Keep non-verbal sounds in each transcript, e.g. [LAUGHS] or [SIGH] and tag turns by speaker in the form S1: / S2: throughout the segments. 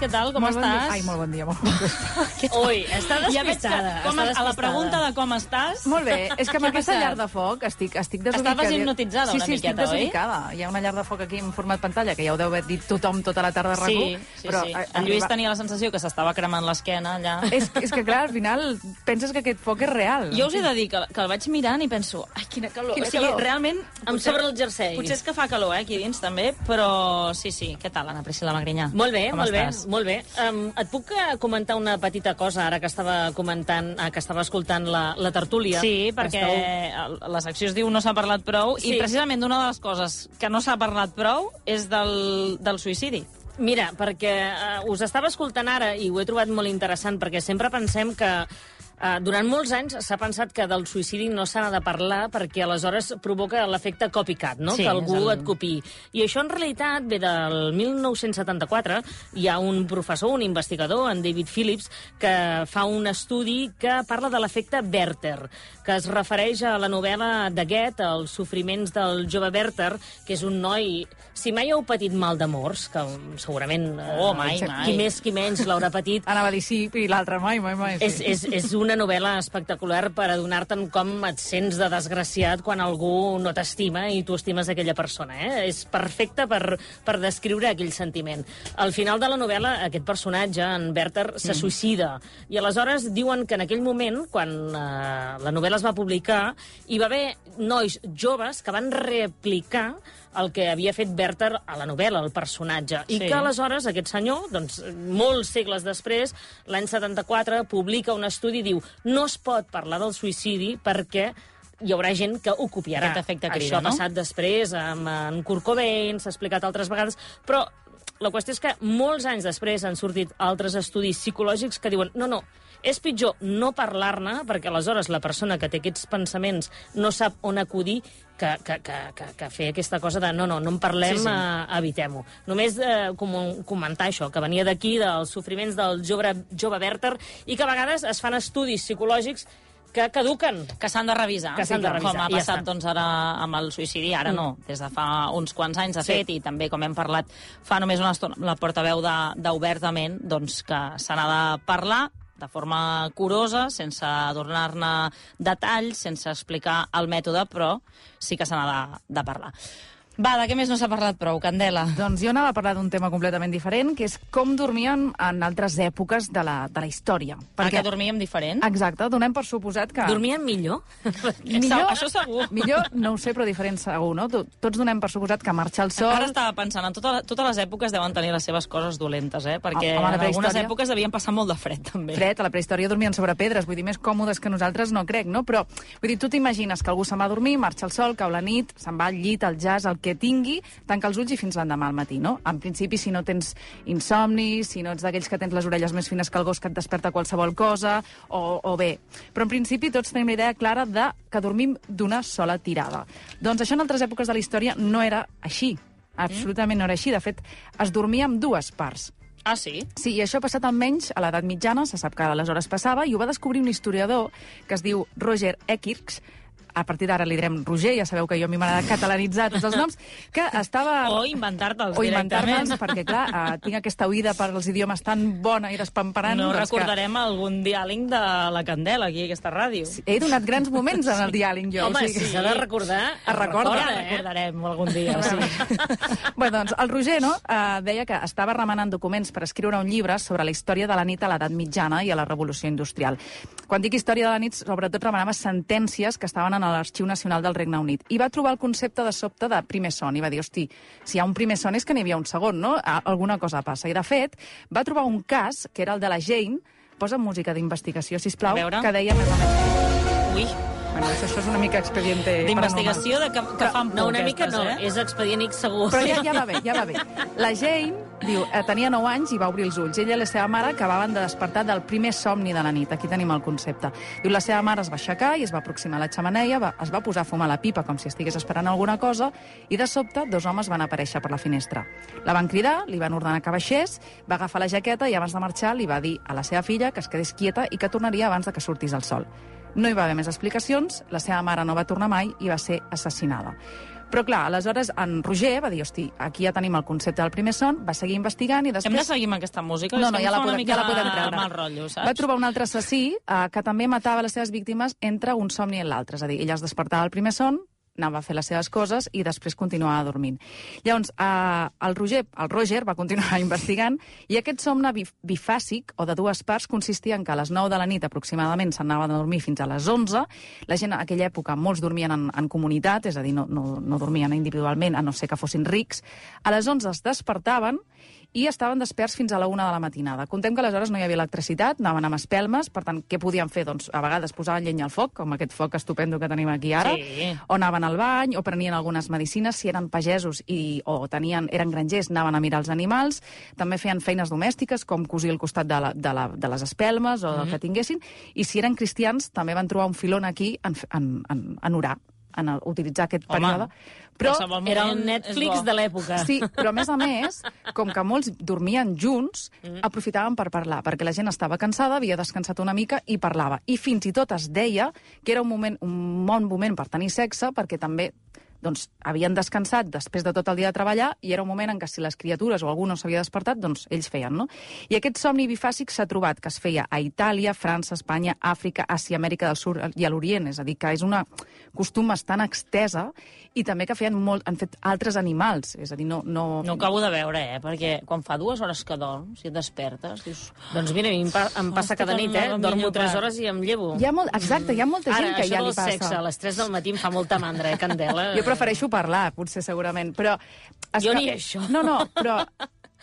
S1: Què tal? Com
S2: molt Bon
S1: estàs?
S2: dia. Ai, molt bon dia, molt [LAUGHS] bon dia.
S1: Ui, està
S3: Ja veig que-
S1: despistada.
S3: com
S1: està
S3: a- a la
S1: despistada.
S3: pregunta de com estàs...
S2: molt bé, és que amb aquesta
S3: passat?
S2: llar de foc estic, estic desubicada.
S1: Estaves hipnotitzada
S2: sí,
S1: una
S2: sí,
S1: miqueta,
S2: estic
S1: oi?
S2: desubicada. Hi ha una llar de foc aquí en format pantalla, que ja ho deu haver dit tothom tota la tarda a
S1: Sí,
S2: RAC1,
S1: sí,
S2: però
S1: sí.
S2: a-
S1: En Lluís
S2: arriba-
S1: tenia la sensació que s'estava cremant l'esquena allà.
S2: És, és que, clar, al final penses que aquest foc és real.
S1: Jo us he de dir que, que el vaig mirant i penso, ai, quina calor.
S2: Quina
S1: o sigui,
S2: calor.
S1: realment...
S3: Em sobre el jersei.
S1: Potser és que fa calor, eh, aquí dins també, però sí, sí. Què tal, Anna Priscila Magrinyà?
S3: Molt bé,
S1: com
S3: molt
S1: estàs?
S3: bé, molt bé. Um, et puc eh, comentar una petita cosa ara que estava comentant, eh, que estava escoltant la, la tertúlia?
S1: Sí, perquè
S3: Esteu-
S1: la secció es diu No s'ha parlat prou
S3: Sí.
S1: i precisament una de les coses que no s'ha parlat prou és del, del suïcidi.
S3: Mira, perquè uh, us estava escoltant ara i ho he trobat molt interessant, perquè sempre pensem que durant molts anys s'ha pensat que del suïcidi no se n'ha de parlar perquè aleshores provoca l'efecte copycat, no?
S1: Sí,
S3: que algú
S1: el-
S3: et copiï. I això en realitat ve del 1974. Hi ha un professor, un investigador, en David Phillips, que fa un estudi que parla de l'efecte Werther, que es refereix a la novel·la de Goethe, Els sofriments del jove Werther, que és un noi... Si mai heu patit mal d'amors, que segurament... eh,
S1: Oh, mai,
S3: qui
S1: mai.
S3: més, qui menys l'haurà patit,
S2: Anava a dir sí i l'altre mai, mai, mai.
S3: és, és, és una novel·la espectacular per adonar-te'n com et sents de desgraciat quan algú no t'estima i tu estimes aquella persona. Eh? És perfecte per, per descriure aquell sentiment. Al final de la novel·la, aquest personatge, en Werther, se suïcida. I aleshores diuen que en aquell moment, quan eh, la novel·la es va publicar, hi va haver nois joves que van replicar el que havia fet Werther a la novel·la, el personatge. I
S1: Sí.
S3: que aleshores aquest senyor, doncs, molts segles després, l'any 74, publica un estudi i diu no es pot parlar del suïcidi perquè hi haurà gent que ho copiarà.
S1: Aquest efecte crida,
S3: Això ha
S1: no?
S3: passat després amb en Kurt Cobain, s'ha explicat altres vegades, però la qüestió és que molts anys després han sortit altres estudis psicològics que diuen no, no, és pitjor no parlar-ne, perquè aleshores la persona que té aquests pensaments no sap on acudir, que, que, que, que, que fer aquesta cosa de no, no, no en parlem,
S1: Sí, sí.
S3: eh, evitem-ho. Només eh, com, comentar això, que venia d'aquí, dels sofriments del jove, jove Werther, i que a vegades es fan estudis psicològics que caduquen.
S1: Que s'han de revisar.
S3: Que s'han de revisar,
S1: Com ha
S3: ja
S1: passat
S3: està.
S1: doncs, ara amb el suïcidi, ara
S3: Mm.
S1: no, des de fa uns quants anys, de
S3: Sí.
S1: fet, i també, com hem parlat fa només una estona, la portaveu d'Obertament, doncs que se n'ha de parlar de forma curosa, sense donar-ne detalls, sense explicar el mètode, però sí que se n'ha de, de parlar. Va, de què més no s'ha parlat prou, Candela?
S2: Doncs jo anava a parlar d'un tema completament diferent, que és com dormien en altres èpoques de la, de la història.
S1: Perquè... que dormíem diferent?
S2: Exacte, donem per suposat que...
S3: Dormien millor? [LAUGHS]
S2: Millor,
S1: Això segur.
S2: Millor, no ho sé, però diferent segur, no? To- Tots donem per suposat que marxa el sol...
S1: Ara estava pensant, en tota, totes les èpoques deuen tenir les seves coses dolentes, eh? Perquè
S2: Home,
S1: en algunes èpoques devien passar molt de fred, també.
S2: Fred, a la prehistòria dormien sobre pedres, vull dir, més còmodes que nosaltres no crec, no? Però, vull dir, tu t'imagines que algú se'n va a dormir, marxa el sol, cau la nit, se'n va al llit, al jazz, el que tingui, tanca els ulls i fins l'endemà al matí, no? En principi, si no tens insomni, si no ets d'aquells que tens les orelles més fines que el gos que et desperta qualsevol cosa, o, o bé. Però, en principi, tots tenim la idea clara de que dormim d'una sola tirada. Doncs això en altres èpoques de la història no era així. Absolutament no era així. De fet, es dormia amb dues parts.
S1: Ah, sí?
S2: Sí, i això ha passat almenys a l'edat mitjana, se sap que aleshores passava, i ho va descobrir un historiador que es diu Roger Ekirch, a partir d'ara li direm Roger, ja sabeu que jo a mi m'agrada catalanitzar tots els noms, que estava... [LAUGHS]
S1: O inventar-te'ls
S2: o inventar-me'ls, perquè, clar, uh, tinc aquesta oïda per als idiomes tan bona i despamparant...
S1: No
S2: doncs
S1: recordarem algun diàleg de la Candela aquí a aquesta ràdio.
S2: Que he donat grans moments en el diàleg, jo.
S3: Home,
S2: o sigui
S3: si s'ha de recordar...
S2: Es recorda,
S1: Ja
S3: eh?
S1: recordarem algun dia, sí. [LAUGHS]
S2: Bé, doncs, el Roger, no?, eh, deia que estava remenant documents per escriure un llibre sobre la història de la nit a l'edat mitjana i a la revolució industrial. Quan dic història de la nit, sobretot remenava sentències que estaven en l'Arxiu Nacional del Regne Unit. I va trobar el concepte de sobte de primer son, i va dir, hosti, si hi ha un primer son és que n'hi havia un segon, no? Alguna cosa passa. I, de fet, va trobar un cas, que era el de la Jane, posa música d'investigació, si plau, que deia.
S1: Ui,
S2: Bueno, això és una mica expediente
S1: d'investigació de que, que fan
S3: No, una mica no,
S1: eh?
S3: és expedient X segur.
S2: Però ja, ja va bé, ja va bé. La Jane Diu, eh, tenia 9 anys i va obrir els ulls. Ella i la seva mare acabaven de despertar del primer somni de la nit. Aquí tenim el concepte. Diu, la seva mare es va aixecar i es va aproximar a la xamaneia, va, es va posar a fumar la pipa com si estigués esperant alguna cosa i de sobte dos homes van aparèixer per la finestra. La van cridar, li van ordenar que baixés, va agafar la jaqueta i abans de marxar li va dir a la seva filla que es quedés quieta i que tornaria abans de que sortís el sol. No hi va haver més explicacions, la seva mare no va tornar mai i va ser assassinada. Però clar, aleshores en Roger va dir, hosti, aquí ja tenim el concepte del primer son, va seguir investigant i després...
S1: Hem de seguir amb aquesta música?
S2: No, no, ja la, podem, ja la podem treure.
S1: Mal rotllo, saps?
S2: Va trobar un altre assassí eh, que també matava les seves víctimes entre un somni i l'altre. És a dir, ella es despertava al primer son, anava a fer les seves coses i després continuava dormint. Llavors, eh, el, Roger, el Roger va continuar [LAUGHS] investigant i aquest somne bif bifàsic, o de dues parts, consistia en que a les 9 de la nit aproximadament s'anava a dormir fins a les 11. La gent en aquella època, molts dormien en, en comunitat, és a dir, no, no, no dormien individualment, a no ser que fossin rics. A les 11 es despertaven i estaven desperts fins a la una de la matinada. Contem que aleshores no hi havia electricitat, anaven amb espelmes, per tant, què podien fer? Doncs a vegades posaven llenya al foc, com aquest foc estupendo que tenim aquí ara,
S1: Sí.
S2: o anaven al bany, o prenien algunes medicines, si eren pagesos i, o tenien, eren grangers, anaven a mirar els animals, també feien feines domèstiques, com cosir al costat de, la, de, la, de les espelmes o del que tinguessin, i si eren cristians també van trobar un filon aquí en, en, en, en orar, en el, utilitzar aquest
S1: Home,
S2: període. Però
S3: Era el Netflix de l'època.
S2: Sí, però a més a més, com que molts dormien junts, aprofitaven per parlar, perquè la gent estava cansada, havia descansat una mica i parlava. I fins i tot es deia que era un, moment, un bon moment per tenir sexe, perquè també doncs, havien descansat després de tot el dia de treballar i era un moment en què si les criatures o algú no s'havia despertat, doncs ells feien, no? I aquest somni bifàsic s'ha trobat que es feia a Itàlia, França, Espanya, Àfrica, Àsia, Amèrica del Sud i a l'Orient, és a dir, que és una costum bastant extesa i també que feien molt, han fet altres animals, és a dir, no... no...
S1: No acabo de veure, eh? Perquè quan fa dues hores que dorms i et despertes, dius...
S3: Doncs mira, a mi em, pa em passa cada nit, eh? Dormo
S1: millor
S3: 3
S1: part.
S3: hores i em llevo.
S2: Hi ha molt, exacte, hi ha molta gent
S3: Ara,
S2: que
S3: això
S2: ja
S3: del
S2: li passa.
S3: sexe a les 3 del matí em fa molta mandra, eh, Candela?
S2: Jo prefereixo parlar, potser, segurament, però... es
S3: Jo ni això.
S2: No, no, [LAUGHS] però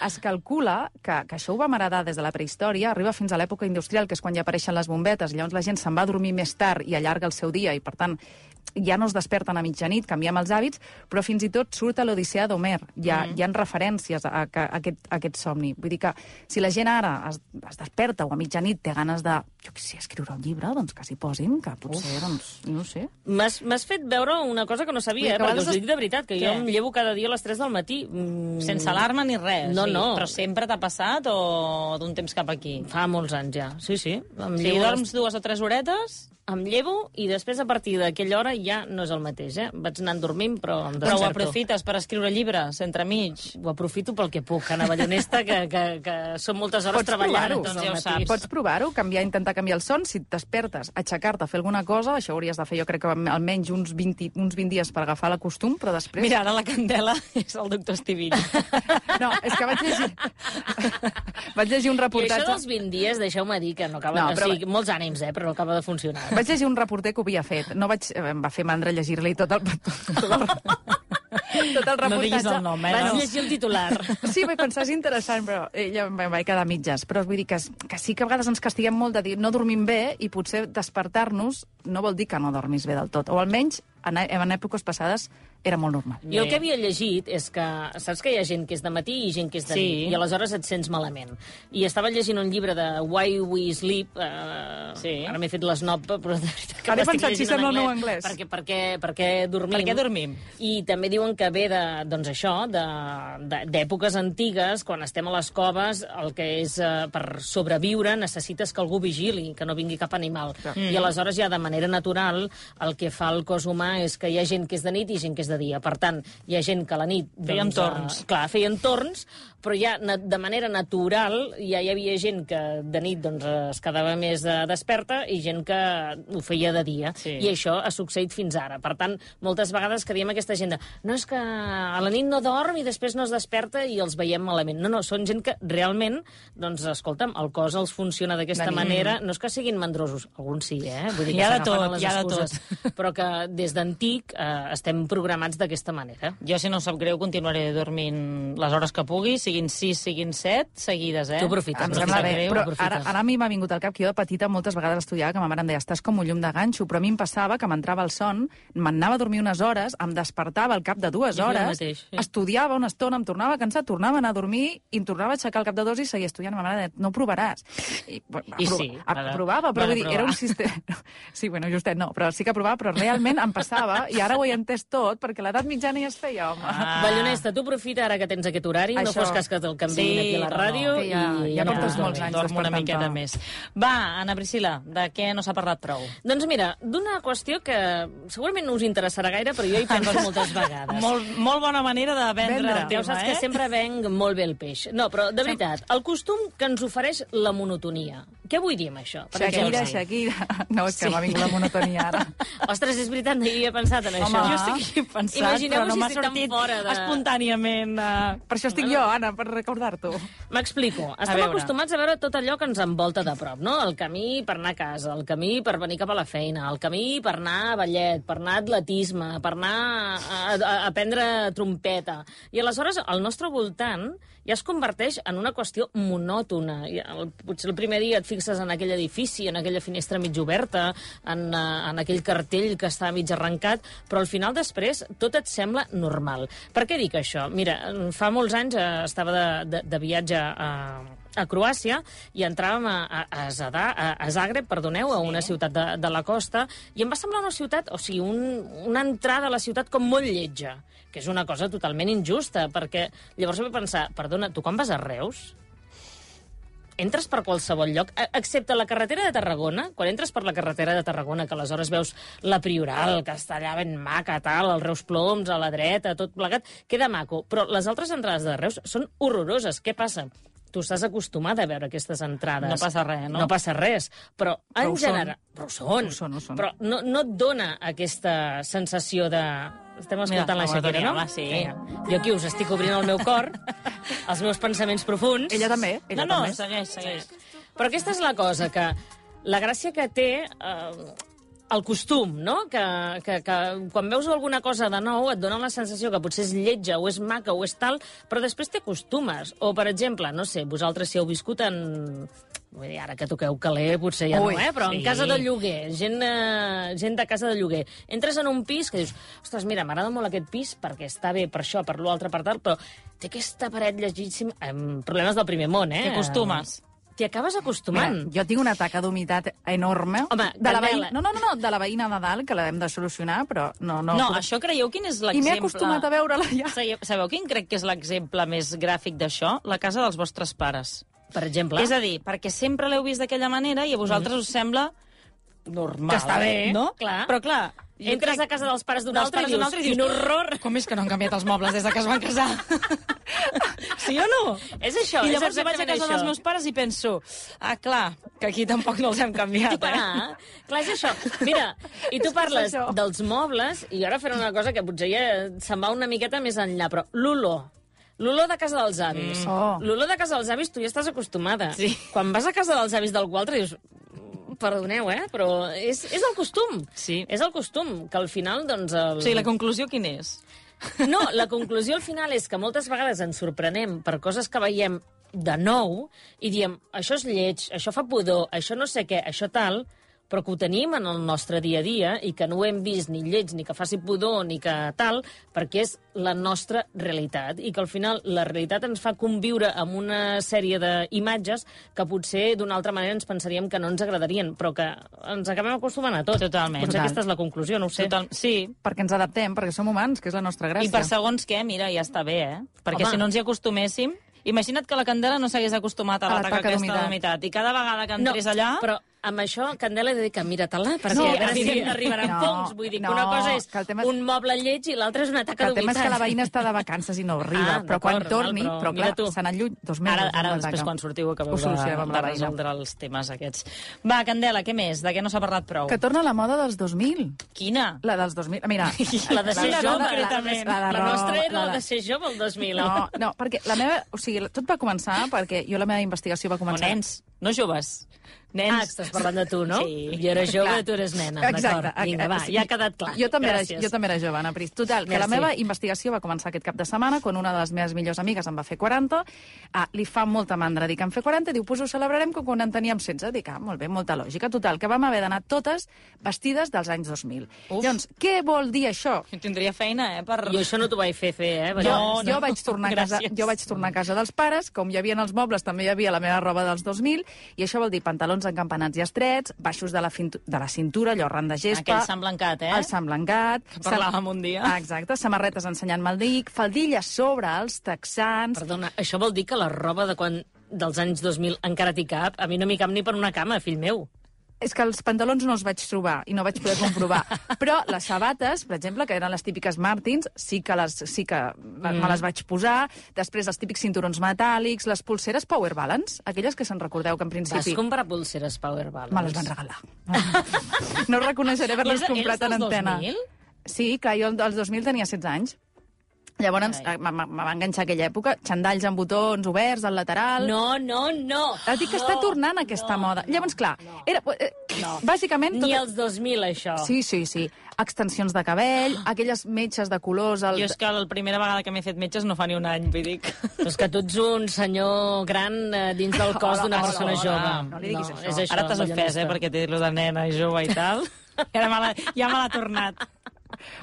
S2: es calcula que, que això ho vam heredar des de la prehistòria, arriba fins a l'època industrial, que és quan ja apareixen les bombetes, llavors la gent se'n va a dormir més tard i allarga el seu dia, i per tant ja no es desperten a mitjanit, canviem els hàbits, però fins i tot surt a l'Odissea d'Homer. Hi, ha, hi ha referències a, a, a, aquest, a aquest somni. Vull dir que si la gent ara es, es desperta o a mitjanit té ganes de, jo què sé, escriure un llibre, doncs que s'hi posin, que potser, doncs, no sé.
S3: M'has fet veure una cosa que no sabia,
S2: Vull
S3: eh? perquè us ho dic de veritat, que
S1: Què?
S3: jo em llevo cada dia a les 3 del matí. Mm,
S1: Sense alarma ni res.
S3: No,
S1: sí.
S3: no.
S1: Però sempre t'ha passat o d'un temps cap aquí?
S3: Fa molts anys ja, sí, sí. Em
S1: Si
S3: llevo,
S1: dorms dues o tres horetes,
S3: em llevo i després a partir d'aquella hora ja no és el mateix, eh? Vaig anant dormint, però em
S1: però ho aprofites per escriure llibres entremig.
S3: Ho aprofito pel que puc, Anna Vallonesta, que, que, que són moltes hores
S2: Pots
S3: treballant. doncs
S1: ja ho saps.
S2: Pots provar-ho, canviar, intentar canviar el son. Si et despertes, aixecar-te, fer alguna cosa, això ho hauries de fer, jo crec que almenys uns 20, uns 20 dies per agafar la costum, però després...
S1: Mira, ara la candela [LAUGHS] és el doctor Estivill. [LAUGHS]
S2: No, és que vaig llegir... [LAUGHS] vaig llegir un
S3: I això
S2: reportatge...
S3: dels 20 dies, deixeu-me dir que no acaba...
S2: No,
S3: No,
S2: però-
S3: o sigui, molts ànims, eh, però no acaba de funcionar.
S2: Vaig llegir un reporter que ho havia fet. No vaig... Em va fer mandra llegir-li tot el... [LAUGHS] Tot el, tot el reportatge.
S1: No diguis el nom, eh,
S3: Vaig
S1: no.
S3: llegir el titular. [LAUGHS]
S2: Sí, vaig pensar, és interessant, però ella em vaig quedar a mitges. Però vull dir que, que sí que a vegades ens castiguem molt de dir no dormim bé i potser despertar-nos no vol dir que no dormis bé del tot. O almenys en, en èpoques passades era molt normal.
S3: Jo el que havia llegit és que, saps que hi ha gent que és de matí i gent que és de
S1: Sí.
S3: nit, i aleshores et sents malament. I estava llegint un llibre de Why We Sleep, eh,
S1: Sí.
S3: ara m'he fet l'esnob, però de veritat que
S2: Ara he pensat si sembla el meu anglès.
S3: Perquè, perquè, perquè dormim.
S1: Per què dormim?
S3: I també diuen que ve de, doncs això, de- de- d'èpoques antigues, quan estem a les coves, el que és eh, per sobreviure necessites que algú vigili, que no vingui cap animal. I aleshores ja de manera natural el que fa el cos humà és que hi ha gent que és de nit i gent que és de dia. Per tant, hi ha gent que a la nit...
S1: Feien
S3: doncs,
S1: torns.
S3: Eh, clar, feien torns, però ja de manera natural ja hi havia gent que de nit doncs, es quedava més eh, desperta i gent que ho feia de dia.
S1: Sí.
S3: I això ha succeït fins ara. Per tant, moltes vegades que diem a aquesta gent de, no és que a la nit no dorm i després no es desperta i els veiem malament. No, no, són gent que realment, doncs, escolta'm, el cos els funciona d'aquesta
S2: De
S3: manera. No és que siguin mandrosos, alguns sí, eh? Vull dir
S1: Hi
S3: que
S1: ha de tot, hi ha de
S3: excuses. Però que des de antic eh, estem programats d'aquesta manera.
S1: Jo, si no sap greu, continuaré dormint les hores que pugui, siguin 6, siguin 7, seguides, eh?
S3: Tu aprofites,
S2: Em
S3: no
S2: sembla bé,
S3: greu,
S2: però ara, ara a mi m'ha vingut al cap que jo de petita moltes vegades estudiava que ma mare em deia estàs com un llum de ganxo, però a mi em passava que m'entrava el son, m'anava a dormir unes hores, em despertava al cap de dues hores,
S3: mateix, sí.
S2: estudiava una estona, em tornava cansat, tornava a anar a dormir i em tornava a aixecar al cap de dos i seguia estudiant. Ma mare deia, no provaràs. I,
S1: I sí,
S2: a-
S1: va de-
S2: provava, però vull dir, era un sistema... [LAUGHS] Sí, bueno, justet no, però sí que provava, però realment em passava, i ara ho he entès tot, perquè l'edat mitjana ja es feia, home.
S1: Ah.
S3: Ballonesta, tu aprofita ara que tens aquest horari, no
S2: Això.
S3: fos cas que te'l canviïn
S1: Sí,
S3: aquí a la
S1: no, no,
S3: ràdio.
S2: que ja-
S3: i
S2: ja
S3: no
S2: portes molts anys
S1: Dormo una miqueta més. Va, Anna Priscila, de què no s'ha parlat prou?
S3: Doncs mira, d'una qüestió que segurament no us interessarà gaire, però jo hi penso moltes vegades. [LAUGHS]
S1: Molt, molt bona manera de vendre,
S2: Vendre.
S1: el
S3: Ja
S1: tema,
S3: ho saps
S1: eh?
S3: que sempre venc molt bé el peix. No, però de veritat, el costum que ens ofereix la monotonia. Què vull dir amb això? Per
S2: Shakira? Shakira... No, és que
S1: Sí.
S2: m'ha vingut la monotonia ara. [LAUGHS]
S3: Ostres, és veritat, no hi havia pensat en això.
S2: Home,
S1: Jo estic aquí pensant,
S3: Imagineu
S1: però no
S3: si
S1: m'ha
S3: tan
S1: sortit
S3: fora de-
S1: espontàniament. Uh...
S2: Per això estic jo, Anna, per recordar-t'ho.
S3: M'explico. Estem
S1: veure.
S3: acostumats a veure tot allò que ens envolta de prop, no? El camí per anar a casa, el camí per venir cap a la feina, el camí per anar a ballet, per anar a atletisme, per anar a, a, a aprendre trompeta. I aleshores el nostre voltant ja es converteix en una qüestió monòtona. El, potser el primer dia et fixes en aquell edifici, en aquella finestra mig oberta, en, uh, en aquell cartell que està mig arrencat, però al final després tot et sembla normal. Per què dic això? Mira, fa molts anys eh, estava de, de, de viatge a, a Croàcia i entràvem a, a, a, a, a Zagreb, perdoneu, a una ciutat de, de la costa, i em va semblar una ciutat, o sigui, un, una entrada a la ciutat com molt lletja, que és una cosa totalment injusta, perquè llavors vaig pensar, perdona, tu quan vas a Reus, entres per qualsevol lloc, e- excepte la carretera de Tarragona, quan entres per la carretera de Tarragona, que aleshores veus la Prioral, que està allà ben maca, tal, el Reus Ploms, a la dreta, tot plegat, queda maco. Però les altres entrades de Reus són horroroses. Què passa? Tu estàs acostumada a veure aquestes entrades.
S1: No passa res, no?
S3: No passa res. Però,
S2: Però
S3: en
S2: ho són.
S3: general... Però ho són.
S2: Ho són, ho són.
S3: Però no, no et dona aquesta sensació de... Estem escoltant
S1: Mira,
S3: la Shakira, no?
S1: monotonia, sí.
S3: Vinga. Jo aquí us estic obrint el meu cor, [LAUGHS] els meus pensaments profuns.
S2: Ella també, ella
S1: no, no,
S2: també.
S1: segueix, segueix.
S3: Però aquesta és la cosa, que la gràcia que té eh, el costum, no? Que, que, que quan veus alguna cosa de nou et dona la sensació que potser és lletja o és maca o és tal, però després t'hi acostumes. O, per exemple, no sé, vosaltres si heu viscut en... Vull dir, ara que toqueu caler, potser ja
S2: Ui,
S3: no, eh? Però
S1: sí.
S3: en casa de lloguer, gent, eh, gent de casa de lloguer. Entres en un pis que dius, ostres, mira, m'agrada molt aquest pis perquè està bé per això, per l'altre, per tal, però té aquesta paret llegíssima... Amb problemes del primer món, eh?
S1: T'hi acostumes.
S3: T'hi acabes acostumant.
S2: Mira, jo tinc una taca d'humitat enorme.
S3: Home,
S2: de la veïna, no, no, no, no, de la veïna de dalt, que l'hem de solucionar, però no... No,
S1: No, això creieu quin és
S2: I m'he
S1: l'exemple...
S2: acostumat a veure-la ja.
S1: Sabeu, sabeu quin crec que és l'exemple més gràfic d'això? La casa dels vostres pares.
S3: Per exemple.
S1: És a dir, perquè sempre l'heu vist d'aquella manera i a vosaltres us sembla normal.
S3: Que està bé,
S1: no?
S3: clar.
S1: Però clar... jo
S3: Entres
S1: crec-
S3: a casa dels pares d'un
S1: dels
S3: altre i dius,
S1: altre i dius,
S3: quin horror!
S1: Com és que no han canviat els mobles des de que es van casar? [LAUGHS] sí o no?
S3: És això,
S1: I
S3: és
S1: llavors jo vaig a casa
S3: això.
S1: dels meus pares i penso, ah, clar, que aquí tampoc no els hem canviat, eh?
S3: Clar, clar, és això. Mira, i tu parles dels mobles, i ara faré una cosa que potser ja se'n va una miqueta més enllà, però l'olor. L'olor de casa dels avis.
S2: Mm. Oh.
S3: L'olor de casa dels avis tu ja estàs acostumada.
S1: Sí.
S3: Quan vas a casa dels avis d'algú altre dius perdoneu, eh, però és, és el costum.
S1: Sí.
S3: És el costum, que al final, doncs... El...
S1: O sigui, la conclusió quina és?
S3: No, la conclusió al final és que moltes vegades ens sorprenem per coses que veiem de nou i diem, això és lleig, això fa pudor, això no sé què, això tal, però que ho tenim en el nostre dia a dia i que no ho hem vist ni lleig, ni que faci pudor, ni que tal, perquè és la nostra realitat i que al final la realitat ens fa conviure amb una sèrie d'imatges que potser d'una altra manera ens pensaríem que no ens agradarien, però que ens acabem acostumant a tot.
S1: Totalment.
S3: Potser
S2: Total.
S3: aquesta és la conclusió, no ho sé.
S1: Total... Sí,
S2: Perquè ens adaptem, perquè som humans, que és la nostra gràcia.
S1: I per segons què, mira, ja està bé, eh? Perquè
S3: Home.
S1: si no ens hi acostuméssim... Imagina't que la Candela no s'hagués acostumat a,
S2: A
S1: la
S2: la
S1: taca
S2: taca
S1: aquesta
S2: d'humitat.
S1: d'humitat. I cada vegada que entrés allà...
S3: Però amb això, Candela, he de dir que mira-te-la, perquè
S2: No,
S3: a veure si
S2: evident-
S3: arribaran
S2: no,
S3: fongs. Vull dir que
S2: no,
S3: una cosa és
S2: que tema és-
S3: un moble lleig i l'altra és una taca
S2: Que el tema és que la
S3: d'humitat.
S2: veïna està de vacances i no arriba,
S3: Ah,
S2: però quan torni...
S3: val, però
S2: però, clar, s'ha anat lluny, dos mesos.
S1: Ara, ara
S2: la
S1: després, quan sortiu, acabeu de, de
S2: la
S1: resoldre els temes aquests. Va, Candela, què més? De què no s'ha parlat prou?
S2: Que torna la moda dels 2000.
S1: Quina?
S2: La dels 2000. Mira,
S3: La de ser
S2: la-
S3: jove,
S2: la-
S1: concretament.
S2: la de
S3: La
S2: ro-
S3: nostra era la
S2: de-
S3: de ser jove, el 2000.
S2: No, no, perquè la meva... O sigui, tot va començar perquè jo la meva investigació va
S1: O
S2: començar...
S1: nens. no joves. Nens.
S3: Ah, estàs parlant de tu, no?
S1: Sí.
S3: Jo era jove,
S2: Clar.
S3: tu eres nena.
S2: Exacte.
S3: D'acord, vinga, va,
S2: Sí.
S3: ja ha quedat clar.
S2: Jo també, era,
S3: Gràcies.
S2: jo també era jove, Anna Pris. Total, que la
S3: Merci.
S2: meva investigació va començar aquest cap de setmana quan una de les meves millors amigues em va fer 40. Ah, li fa molta mandra dir que em fer 40 i diu, pues ho celebrarem com quan en teníem 16. Dic, ah, molt bé, molta lògica. Total, que vam haver d'anar totes vestides dels anys 2000.
S1: Uf.
S2: Llavors, què vol dir això?
S1: Tindria feina, eh, per...
S3: Jo això no t'ho vaig fer fer, eh?
S2: Jo,
S1: No, no.
S2: jo, vaig tornar a casa,
S1: Gràcies.
S2: jo vaig tornar a casa dels pares, com hi havia els mobles, també hi havia la meva roba dels 2000, i això vol dir pantalons encampanats i estrets, baixos de la, de la cintura, allò ran de gespa...
S1: Aquell Sant Blancat, eh?
S2: El Sant Blancat.
S1: Que parlàvem un dia.
S2: Exacte, samarretes ensenyant-me el dic, faldilles sobre els texans...
S3: Perdona, això vol dir que la roba de quan dels anys 2000 encara t'hi cap? A mi no m'hi cap ni per una cama, fill meu.
S2: És que els pantalons no els vaig trobar i no vaig poder comprovar. [LAUGHS] Però les sabates, per exemple, que eren les típiques Martins, sí que, les, sí que mm. me les vaig posar. Després els típics cinturons metàl·lics, les pulseres Power Balance, aquelles que se'n recordeu que en
S3: Vas
S2: principi...
S3: comprar pulseres Power Balance?
S2: Me les van regalar. [LAUGHS] No reconeixeré haver-les comprat en antena.
S1: 2000?
S2: Sí, clar, jo als 2000 tenia 16 anys. Llavors, eh, me, va enganxar aquella època, xandalls amb botons oberts al lateral...
S3: No, no, no.
S2: Et dic que està tornant aquesta
S3: no,
S2: moda.
S3: no,
S2: Llavors, clar,
S3: no.
S2: era, eh,
S3: No.
S2: bàsicament...
S3: Ni els 2000, això.
S2: Sí, sí, sí. Extensions de cabell, aquelles metges de colors... El...
S1: Jo és que la primera vegada que m'he fet metges no fa ni un any, vull dir que... [LAUGHS]
S3: Però és que tu ets un senyor gran eh, dins del cos d'una persona
S2: hola.
S3: jove.
S2: No li diguis això.
S3: és això.
S1: Ara t'has ofès, eh, perquè t'he dit lo de nena i jove i tal. [LAUGHS] I ara me l'ha- ja me l'ha tornat.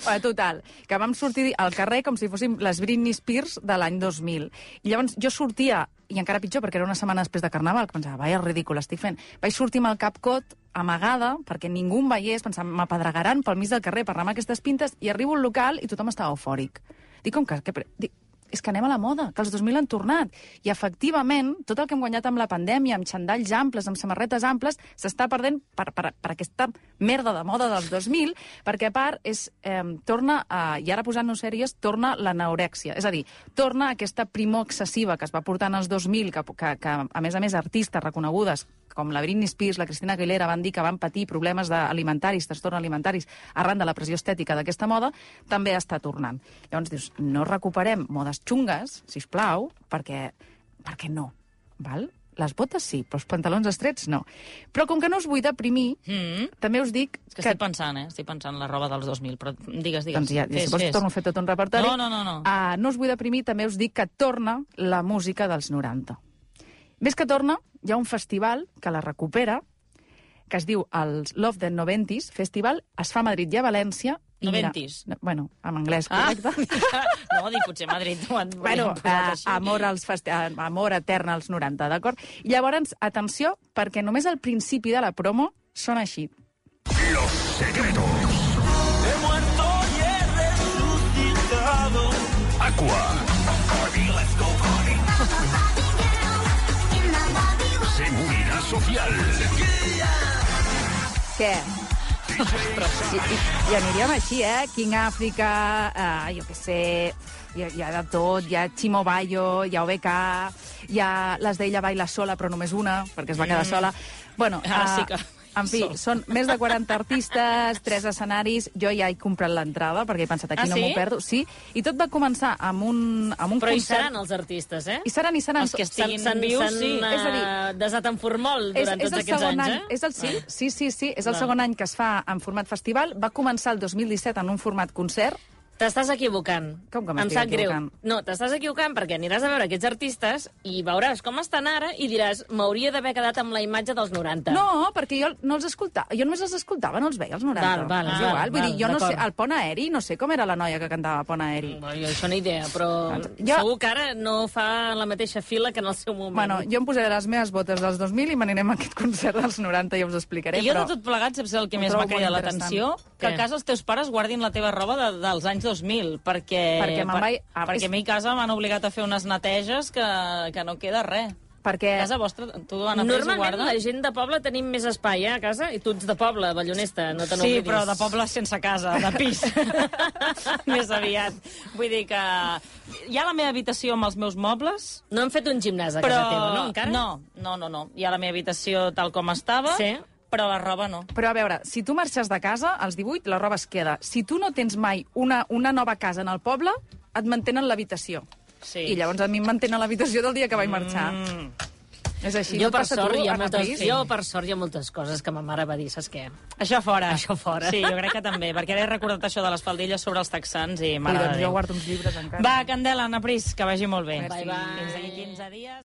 S2: Bueno, total, que vam sortir al carrer com si fóssim les Britney Spears de l'any 2000. I llavors jo sortia, i encara pitjor, perquè era una setmana després de Carnaval, que pensava, vaja, ridícul, estic fent. Vaig sortir amb el cap cot, amagada, perquè ningú em veiés, pensava, m'apedregaran pel mig del carrer per anar amb aquestes pintes, i arribo al local i tothom estava eufòric. Dic, com que... que dic, és que anem a la moda, que els 2000 han tornat. I, efectivament, tot el que hem guanyat amb la pandèmia, amb xandalls amples, amb samarretes amples, s'està perdent per, per, per aquesta merda de moda dels 2000, perquè, a part, és, eh, torna, a, i ara posant-nos sèries, torna l'anorèxia. És a dir, torna aquesta primor excessiva que es va portar en els 2000, que, que, que a més a més, artistes reconegudes com la Britney Spears, la Cristina Aguilera, van dir que van patir problemes alimentaris, trastorns alimentaris, arran de la pressió estètica d'aquesta moda, també està tornant. Llavors dius, no recuperem modes xungues, si us plau, perquè, perquè no, val? Les botes sí, però els pantalons estrets no. Però com que no us vull deprimir,
S1: Mm.
S2: també us dic
S1: És que estic pensant, eh? Estic pensant en la roba dels 2000, però digues, digues.
S2: doncs ja,
S1: Fes,
S2: si vols
S1: fes.
S2: torno a fer tot un repertori.
S1: No, no, no, no.
S2: Uh, no us vull deprimir, també us dic que torna la música dels 90. Més que torna, hi ha un festival que la recupera, que es diu el Love the Noventis Festival, es fa a Madrid i a València. i mira-
S1: Noventis?
S2: no, bueno, en anglès,
S1: Ah,
S2: correcte. [LAUGHS]
S1: no, dic, potser Madrid ho han,
S2: Bueno, uh, amor, als festi uh, amor etern als 90, d'acord? I llavors, atenció, perquè només al principi de la promo són així.
S4: Los secretos.
S5: He muerto y he resucitado.
S4: Aqua. [LAUGHS] Seguridad social.
S2: Què? I, i, I aniríem així, eh? King Africa, uh, jo què sé, hi ha, hi ha de tot, hi ha Chimo Bayo, hi ha OBK, hi ha les d'ella baila sola, però només una, perquè es va quedar sola. Bueno,
S1: Ara
S2: eh,
S1: sí que-
S2: En fi, són més de 40 artistes, tres escenaris, jo ja he comprat l'entrada, perquè he pensat, aquí
S1: Ah,
S2: no
S1: sí?
S2: m'ho perdo. Sí, i tot va començar amb un, amb un
S3: Però hi
S2: concert...
S3: seran els artistes, eh?
S2: I seran, i seran...
S1: Els que estiguin
S3: S'han
S1: vius, sí.
S3: eh,
S2: És a dir,
S3: desat en formol
S2: És,
S3: durant
S2: és
S3: tots
S2: el
S3: aquests anys,
S2: any,
S3: eh?
S2: és el, sí, sí, sí, sí, és el
S3: Val.
S2: segon any que es fa en format festival. Va començar el 2017 en un format concert.
S3: T'estàs equivocant.
S2: Com que
S3: em
S2: m'estic
S3: sap greu.
S2: equivocant?
S3: No, t'estàs equivocant perquè aniràs a veure aquests artistes i veuràs com estan ara i diràs m'hauria d'haver quedat amb la imatge dels 90.
S2: No, perquè jo no els escoltava. Jo només els escoltava, no els veia, els 90.
S3: Val, val,
S2: és
S3: val,
S2: igual. Vull
S3: val,
S2: dir, jo no sé, el pont aeri, no sé com era la noia que cantava pont aeri.
S3: Bueno, jo això no idea, però
S2: Jo-
S3: segur que ara no fa la mateixa fila que en el seu moment.
S2: Bueno, jo em posaré les meves botes dels 2000 i m'anirem a aquest concert dels 90 i us ho explicaré.
S1: I jo
S2: però...
S1: de tot plegat, saps el que més m'ha cridat l'atenció? Que a casa els teus pares guardin la teva roba de, dels anys 2000, perquè...
S2: Perquè me'n vaig- ah,
S1: perquè
S2: és-
S1: a mi a casa m'han obligat a fer unes neteges que, que no queda res.
S2: Perquè...
S1: A casa vostra, tu, Anna
S3: Normalment la gent de poble tenim més espai, eh, a casa, i tu ets de poble, ballonesta, no te
S1: Sí,
S3: n'oblidis.
S1: però de poble sense casa, de pis. [LAUGHS] [LAUGHS] Més aviat. Vull dir que hi ha la meva habitació amb els meus mobles,
S3: No hem fet un gimnàs a
S1: però...
S3: casa teva, no, encara?
S1: No, no, no, no. Hi ha la meva habitació tal com estava,
S3: Sí.
S1: Però la roba no.
S2: Però a veure, si tu marxes de casa, als 18 la roba es queda. Si tu no tens mai una, una nova casa en el poble, et mantenen l'habitació.
S1: Sí.
S2: I llavors a mi em mantenen l'habitació del dia que vaig marxar.
S1: Mm.
S2: És així,
S3: jo,
S2: no
S3: per sort,
S2: tu,
S3: hi ha moltes,
S2: Pris?
S3: jo, per sort, hi ha moltes coses que ma mare va dir, saps què?
S1: Això fora.
S3: Això fora.
S1: Sí, jo crec que també, perquè ara he recordat això de les faldilles sobre els texans i
S2: Ui,
S1: mare
S2: doncs
S1: de
S2: jo guardo uns llibres encara.
S1: Va, Candela, Anna Pris, que vagi molt bé.
S2: Merci.
S3: Bye, bye.
S1: Fins d'aquí 15 dies.